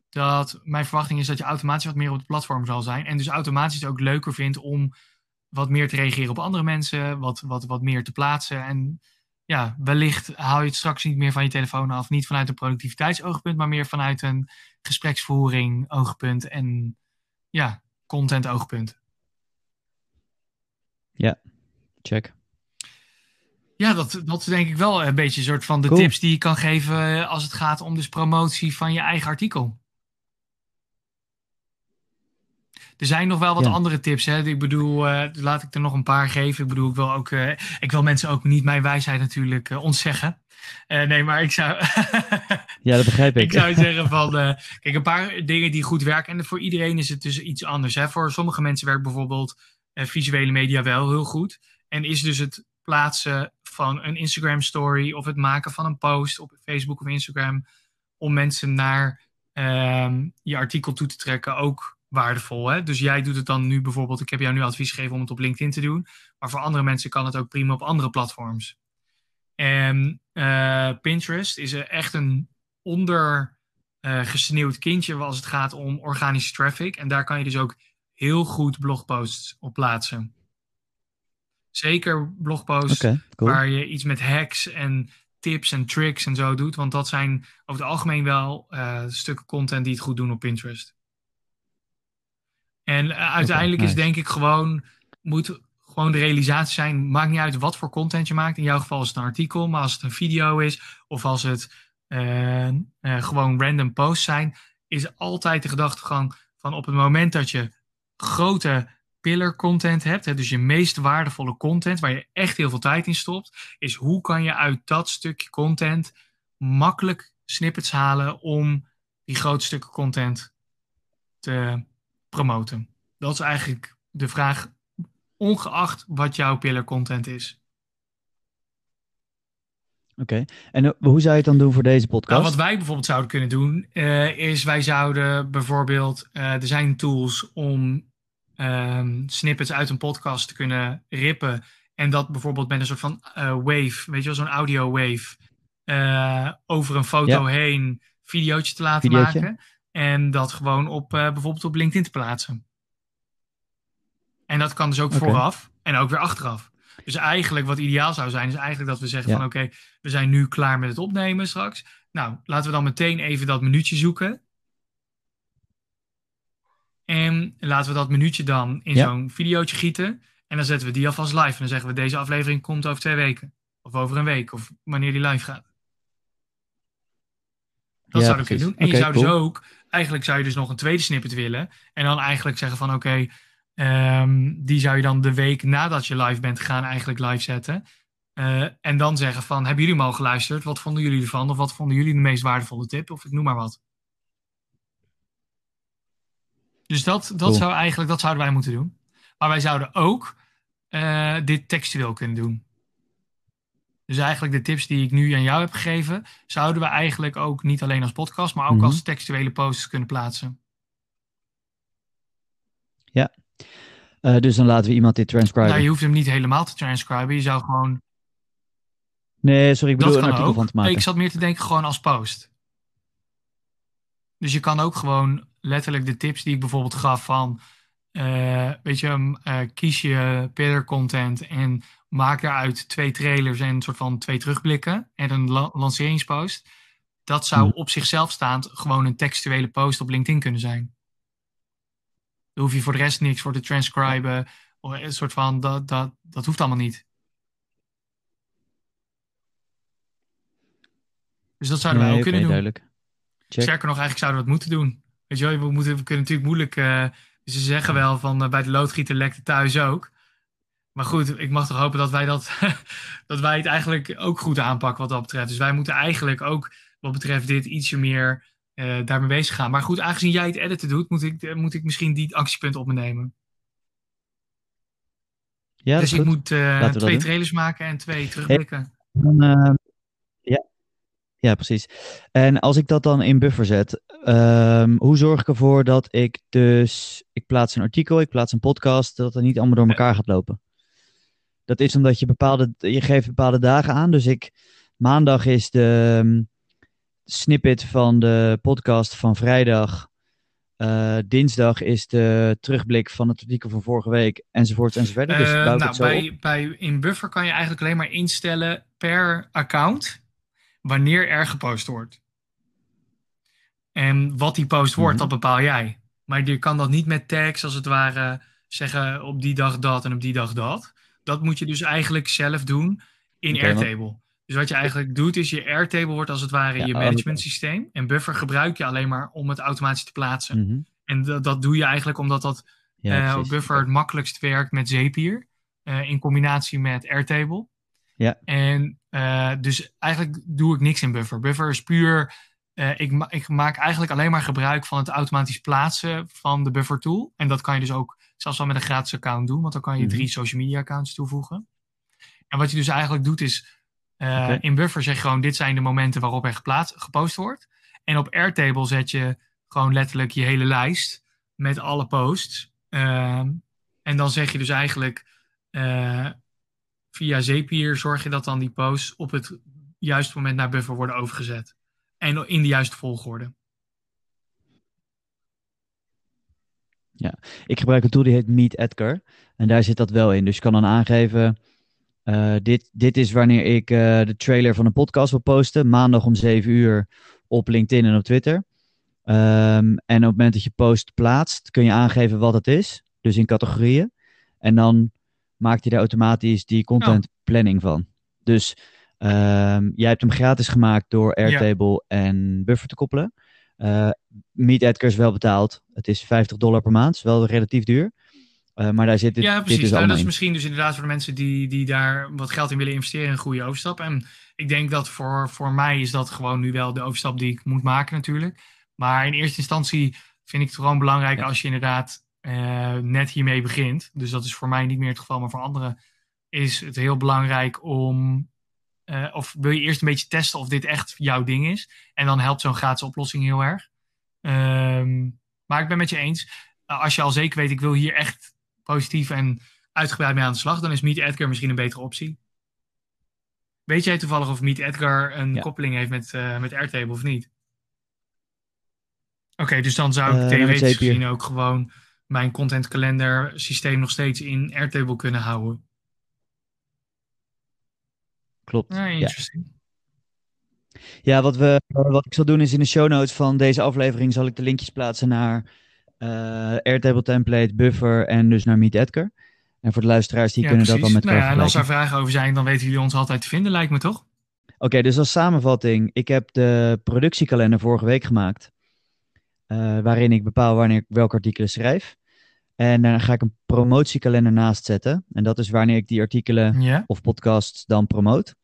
Dat mijn verwachting is dat je automatisch wat meer op het platform zal zijn. En dus automatisch ook leuker vindt om wat meer te reageren op andere mensen, wat, wat, wat meer te plaatsen. En ja, wellicht haal je het straks niet meer van je telefoon af. Niet vanuit een productiviteitsoogpunt, maar meer vanuit een gespreksvoering oogpunt en ja, content oogpunt. Check. Ja, dat, dat is denk ik wel een beetje een soort van de Cool. tips die je kan geven eh, als het gaat om dus promotie van je eigen artikel. Er zijn nog wel wat Ja. andere tips. Hè? Ik bedoel, eh, laat ik er nog een paar geven. Ik bedoel, ik wil, ook, eh, ik wil mensen ook niet mijn wijsheid natuurlijk eh, ontzeggen. Nee, maar ik zou, Ja, dat begrijp ik. ik zou zeggen van, kijk, een paar dingen die goed werken. En voor iedereen is het dus iets anders. Hè? Voor sommige mensen werkt bijvoorbeeld visuele media wel heel goed. En is dus het plaatsen van een Instagram story of het maken van een post op Facebook of Instagram om mensen naar ehm, je artikel toe te trekken ook waardevol. Hè? Dus jij doet het dan nu bijvoorbeeld, ik heb jou nu advies gegeven om het op LinkedIn te doen, maar voor andere mensen kan het ook prima op andere platforms. En eh, Pinterest is echt een onder eh, gesneeuwd kindje als het gaat om organische traffic. En daar kan je dus ook heel goed blogposts op plaatsen. Zeker blogposts cool. waar je iets met hacks en tips en tricks en zo doet. Want dat zijn over het algemeen wel eh, stukken content die het goed doen op Pinterest. En eh, uiteindelijk is nice. denk ik gewoon, moet gewoon de realisatie zijn, maakt niet uit wat voor content je maakt. In jouw geval is het een artikel, maar als het een video is of als het eh, eh, gewoon random posts zijn, is altijd de gedachtegang van op het moment dat je grote pillar content hebt, hè, dus je meest waardevolle content waar je echt heel veel tijd in stopt, is hoe kan je uit dat stukje content makkelijk snippets halen om die grote stukken content te promoten. Dat is eigenlijk de vraag, ongeacht wat jouw pillar content is. Oké. En eh, hoe zou je het dan doen voor deze podcast? Nou, wat wij bijvoorbeeld zouden kunnen doen, eh, is wij zouden bijvoorbeeld, eh, er zijn tools om ehm, snippets uit een podcast te kunnen rippen. En dat bijvoorbeeld met een soort van wave, weet je wel, zo'n audio wave, over een foto Ja. heen videootje te laten maken. En dat gewoon op, eh, bijvoorbeeld op LinkedIn te plaatsen. En dat kan dus ook vooraf en ook weer achteraf. Dus eigenlijk wat ideaal zou zijn, is eigenlijk dat we zeggen Ja. van oké, we zijn nu klaar met het opnemen straks. Nou, laten we dan meteen even dat minuutje zoeken. En laten we dat minuutje dan in Ja. zo'n videootje gieten. En dan zetten we die alvast live. En dan zeggen we deze aflevering komt over twee weken. Of over een week. Of wanneer die live gaat. Dat Ja, zou ik kunnen doen. En je zou dus ook, eigenlijk zou je dus nog een tweede snippet willen. En dan eigenlijk zeggen van oké, ehm, die zou je dan de week nadat je live bent gaan eigenlijk live zetten. Eh, en dan zeggen van, hebben jullie hem al geluisterd? Wat vonden jullie ervan? Of wat vonden jullie de meest waardevolle tip? Of ik noem maar wat. Dus dat, dat, Cool. zou eigenlijk, dat zouden wij moeten doen. Maar wij zouden ook eh, dit textueel kunnen doen. Dus eigenlijk de tips die ik nu aan jou heb gegeven, zouden we eigenlijk ook niet alleen als podcast, maar ook Mhm. als textuele posts kunnen plaatsen. Eh, dus dan laten we iemand dit transcriben. Nou, je hoeft hem niet helemaal te transcriben. Je zou gewoon. Nee, sorry, ik bedoel een artikel ook. van te maken. Ik zat meer te denken gewoon als post. Dus je kan ook gewoon letterlijk de tips die ik bijvoorbeeld gaf van. Eh, weet je, eh, kies je pillar content en maak daaruit twee trailers en een soort van twee terugblikken en een la- lanceringspost. Dat zou Hmm. op zichzelf staand gewoon een textuele post op LinkedIn kunnen zijn. Daar hoef je voor de rest niks voor te transcriben. Of Een soort van, dat, dat, dat hoeft allemaal niet. Dus dat zouden wij Nee, ook kunnen doen. duidelijk. Check. Sterker nog, eigenlijk zouden we het moeten doen. Weet je wel, we, moeten, we kunnen natuurlijk moeilijk... Uh, ze zeggen wel van bij de loodgieter lekt het thuis ook. Maar goed, ik mag toch hopen dat wij, dat, dat wij het eigenlijk ook goed aanpakken wat dat betreft. Dus wij moeten eigenlijk ook wat betreft dit ietsje meer uh, daarmee bezig gaan. Maar goed, aangezien jij het editen doet, moet ik, moet ik misschien die actiepunt op me nemen. Ja, dus ik moet uh, twee trailers maken en twee terugblikken. ja. Ja, precies. En als ik dat dan in buffer zet, um, hoe zorg ik ervoor dat ik dus, ik plaats een artikel, ik plaats een podcast, dat het niet allemaal door elkaar gaat lopen? Dat is omdat je bepaalde, je geeft bepaalde dagen aan. Dus ik, maandag is de um, snippet van de podcast van vrijdag. Uh, dinsdag is de terugblik van het artikel van vorige week, enzovoort enzovoort. Dus uh, nou, bij, bij, in Buffer kan je eigenlijk alleen maar instellen per account wanneer er gepost wordt. En wat die post wordt, mhm. dat bepaal jij. Maar je kan dat niet met tags als het ware zeggen op die dag dat en op die dag dat dat moet je dus eigenlijk zelf doen in Airtable. Dus wat je eigenlijk doet, is je Airtable wordt als het ware je oh, management systeem. En Buffer gebruik je alleen maar om het automatisch te plaatsen. Mhm. En dat, dat doe je eigenlijk omdat dat ja, uh, Buffer het makkelijkst werkt met Zapier. Uh, in combinatie met Airtable. Ja. En uh, dus eigenlijk doe ik niks in Buffer. Buffer is puur. ik, ma ik maak eigenlijk alleen maar gebruik van het automatisch plaatsen van de Buffer tool. En dat kan je dus ook zelfs wel met een gratis account doen, want dan kan je mhm. drie social media accounts toevoegen. En wat je dus eigenlijk doet is, uh, in Buffer zeg je gewoon, dit zijn de momenten waarop er geplaatst, gepost wordt. En op Airtable zet je gewoon letterlijk je hele lijst met alle posts. Uh, en dan zeg je dus eigenlijk, via Zapier zorg je dat dan die posts op het juiste moment naar Buffer worden overgezet. En in de juiste volgorde. Ja, ik gebruik een tool die heet Meet Edgar. En daar zit dat wel in. Dus je kan dan aangeven, uh, dit, dit is wanneer ik uh, de trailer van een podcast wil posten. Maandag om 7 uur op LinkedIn en op Twitter. Um, en op het moment dat je post plaatst, kun je aangeven wat het is. Dus in categorieën. En dan maakt hij daar automatisch die content planning van. Dus um, jij hebt hem gratis gemaakt door Airtable ja. en Buffer te koppelen. Uh, Meet Edgar is wel betaald. Het is 50 dollar per maand. is wel relatief duur. Uh, maar daar zit dit, ja, precies. Dit nou, dat is misschien dus inderdaad voor de mensen die, die daar wat geld in willen investeren een goede overstap. En ik denk dat voor, voor mij is dat gewoon nu wel de overstap die ik moet maken natuurlijk. Maar in eerste instantie vind ik het gewoon belangrijk als je inderdaad uh, net hiermee begint. Dus dat is voor mij niet meer het geval, maar voor anderen is het heel belangrijk om uh, of wil je eerst een beetje testen of dit echt jouw ding is? En dan helpt zo'n gratis oplossing heel erg. Um, maar ik ben met je eens. Uh, als je al zeker weet, ik wil hier echt positief en uitgebreid mee aan de slag, dan is Meet Edgar misschien een betere optie. Weet jij toevallig of Meet Edgar een ja. koppeling heeft met, uh, met Airtable of niet? Oké, okay, dus dan zou ik theoretisch gezien ook gewoon mijn contentkalender systeem nog steeds in Airtable kunnen houden. Klopt. Ja, interesting. Ja, wat, we, wat ik zal doen is in de show notes van deze aflevering zal ik de linkjes plaatsen naar uh, Airtable Template, Buffer en dus naar Meet Edgar. En voor de luisteraars die kunnen dat dan met nou ja, En als er vragen over zijn, dan weten jullie ons altijd te vinden, lijkt me toch? Oké, okay, dus als samenvatting. Ik heb de productiekalender vorige week gemaakt. Uh, waarin ik bepaal wanneer ik welke artikelen schrijf. En dan ga ik een promotiekalender naast zetten. En dat is wanneer ik die artikelen yeah. of podcasts dan promoot.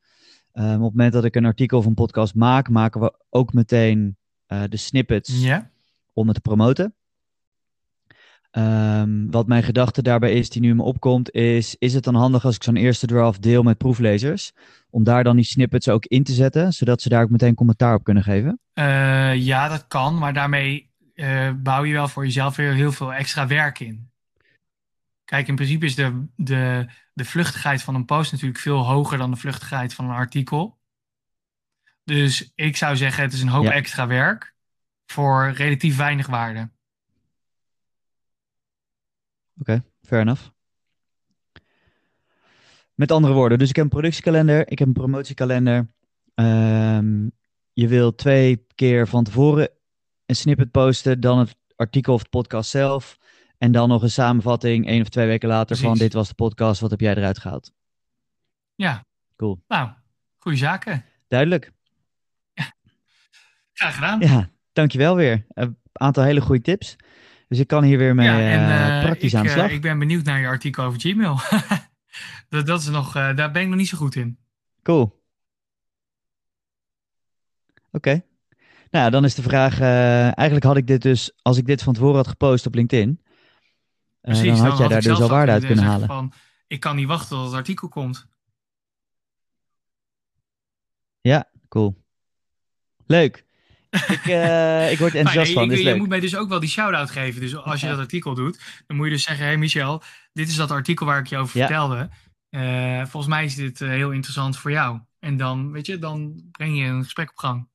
Um, op het moment dat ik een artikel of een podcast maak, maken we ook meteen uh, de snippets yeah. om het te promoten. Um, wat mijn gedachte daarbij is, die nu in me opkomt, is: is het dan handig als ik zo'n eerste draft deel met proeflezers? Om daar dan die snippets ook in te zetten, zodat ze daar ook meteen commentaar op kunnen geven? Uh, ja, dat kan, maar daarmee uh, bouw je wel voor jezelf weer heel veel extra werk in. Kijk, in principe is de, de, de vluchtigheid van een post natuurlijk veel hoger dan de vluchtigheid van een artikel. Dus ik zou zeggen, het is een hoop ja. extra werk voor relatief weinig waarde. Oké, okay, fair enough. Met andere woorden, dus ik heb een productiekalender, ik heb een promotiekalender. Um, je wil twee keer van tevoren een snippet posten, dan het artikel of de podcast zelf. En dan nog een samenvatting één of twee weken later Precies. van dit was de podcast, wat heb jij eruit gehaald? Ja. Cool. Nou, goede zaken. Duidelijk. Ja. Graag gedaan. Ja, dankjewel weer. Uh, aantal hele goede tips. Dus ik kan hier weer mee Ja, en eh, eh, praktisch ik, aan de eh, slag. ik ben benieuwd naar je artikel over Gmail. dat, dat is nog, eh, daar ben ik nog niet zo goed in. Cool. Oké. Nou, ja, dan is de vraag. eh, eigenlijk had ik dit dus, als ik dit van tevoren had gepost op LinkedIn, eh, Precies, dan had jij daar dus al waarde uit kunnen halen. Van, ik kan niet wachten tot het artikel komt. Ja, cool. Leuk. Ik, eh, ik word Maar enthousiast je, van. je- is je leuk. moet mij dus ook wel die shout-out geven. Dus als je Ja. dat artikel doet, dan moet je dus zeggen: Hey Michel, dit is dat artikel waar ik je over Ja. vertelde. Volgens mij is dit heel interessant voor jou. En dan, weet je, dan breng je een gesprek op gang.